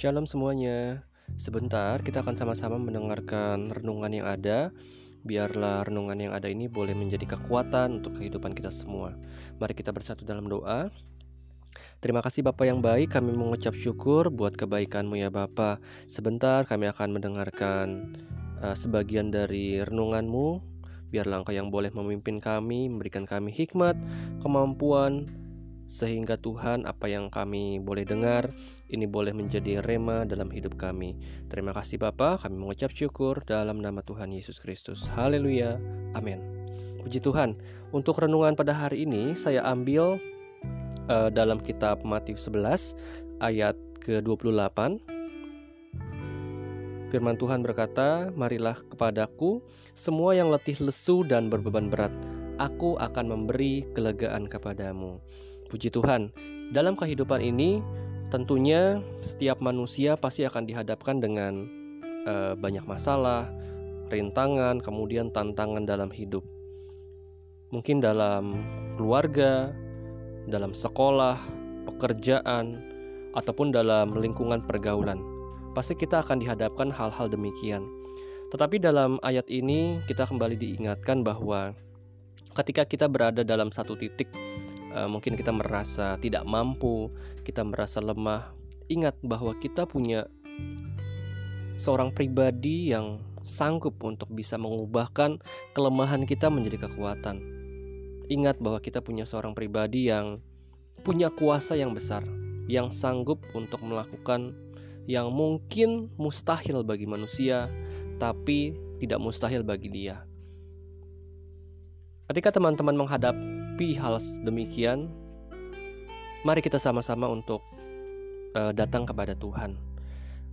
Shalom semuanya. Sebentar kita akan sama-sama mendengarkan renungan yang ada. Biarlah renungan yang ada ini boleh menjadi kekuatan untuk kehidupan kita semua. Mari kita bersatu dalam doa. Terima kasih Bapak yang baik, kami mengucap syukur buat kebaikanmu ya Bapak. Sebentar kami akan mendengarkan uh, sebagian dari renunganmu. Biarlah Engkau yang boleh memimpin kami, memberikan kami hikmat, kemampuan, sehingga Tuhan apa yang kami boleh dengar ini boleh menjadi rema dalam hidup kami. Terima kasih Bapa, kami mengucap syukur dalam nama Tuhan Yesus Kristus. Haleluya. Amin. Puji Tuhan. Untuk renungan pada hari ini saya ambil uh, dalam kitab Matius 11 ayat ke-28. Firman Tuhan berkata, "Marilah kepadaku semua yang letih lesu dan berbeban berat, aku akan memberi kelegaan kepadamu." Puji Tuhan, dalam kehidupan ini tentunya setiap manusia pasti akan dihadapkan dengan uh, banyak masalah, rintangan, kemudian tantangan dalam hidup. Mungkin dalam keluarga, dalam sekolah, pekerjaan, ataupun dalam lingkungan pergaulan. Pasti kita akan dihadapkan hal-hal demikian. Tetapi dalam ayat ini kita kembali diingatkan bahwa ketika kita berada dalam satu titik uh, mungkin kita merasa tidak mampu, kita merasa lemah, ingat bahwa kita punya seorang pribadi yang sanggup untuk bisa mengubahkan kelemahan kita menjadi kekuatan. Ingat bahwa kita punya seorang pribadi yang punya kuasa yang besar, yang sanggup untuk melakukan yang mungkin mustahil bagi manusia, tapi tidak mustahil bagi dia. Ketika teman-teman menghadap menghadapi hal demikian, mari kita sama-sama untuk uh, datang kepada Tuhan.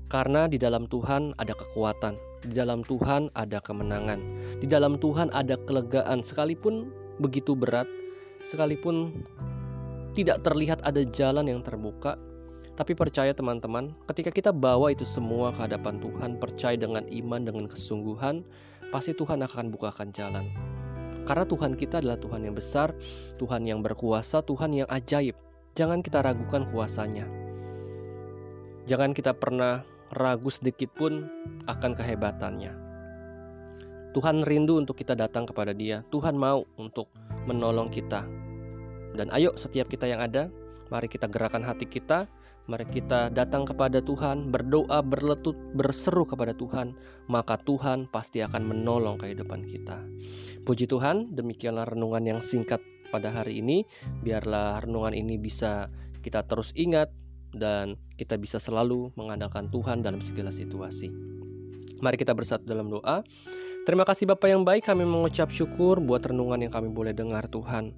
Karena di dalam Tuhan ada kekuatan, di dalam Tuhan ada kemenangan, di dalam Tuhan ada kelegaan sekalipun begitu berat, sekalipun tidak terlihat ada jalan yang terbuka, tapi percaya teman-teman, ketika kita bawa itu semua ke hadapan Tuhan, percaya dengan iman, dengan kesungguhan, pasti Tuhan akan bukakan jalan. Karena Tuhan kita adalah Tuhan yang besar, Tuhan yang berkuasa, Tuhan yang ajaib. Jangan kita ragukan kuasanya. Jangan kita pernah ragu sedikit pun akan kehebatannya. Tuhan rindu untuk kita datang kepada Dia. Tuhan mau untuk menolong kita. Dan ayo setiap kita yang ada, mari kita gerakan hati kita Mari kita datang kepada Tuhan, berdoa, berletut, berseru kepada Tuhan, maka Tuhan pasti akan menolong kehidupan kita. Puji Tuhan, demikianlah renungan yang singkat pada hari ini. Biarlah renungan ini bisa kita terus ingat dan kita bisa selalu mengandalkan Tuhan dalam segala situasi. Mari kita bersatu dalam doa. Terima kasih Bapak yang baik, kami mengucap syukur buat renungan yang kami boleh dengar Tuhan.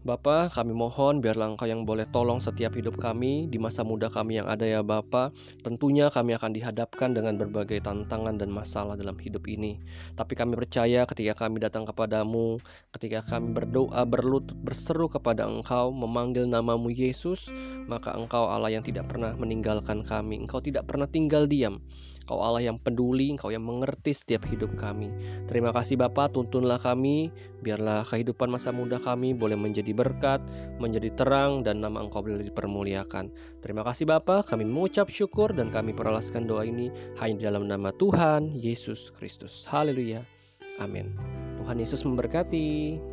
Bapa, kami mohon biarlah Engkau yang boleh tolong setiap hidup kami di masa muda kami yang ada ya Bapa. Tentunya kami akan dihadapkan dengan berbagai tantangan dan masalah dalam hidup ini. Tapi kami percaya ketika kami datang kepadamu, ketika kami berdoa, berlutut, berseru kepada Engkau, memanggil namamu Yesus, maka Engkau Allah yang tidak pernah meninggalkan kami. Engkau tidak pernah tinggal diam. Engkau Allah yang peduli, Engkau yang mengerti setiap hidup kami. Terima kasih Bapak, tuntunlah kami, biarlah kehidupan masa muda kami boleh menjadi berkat, menjadi terang, dan nama Engkau boleh dipermuliakan. Terima kasih Bapak, kami mengucap syukur dan kami peralaskan doa ini hanya dalam nama Tuhan Yesus Kristus. Haleluya. Amin. Tuhan Yesus memberkati.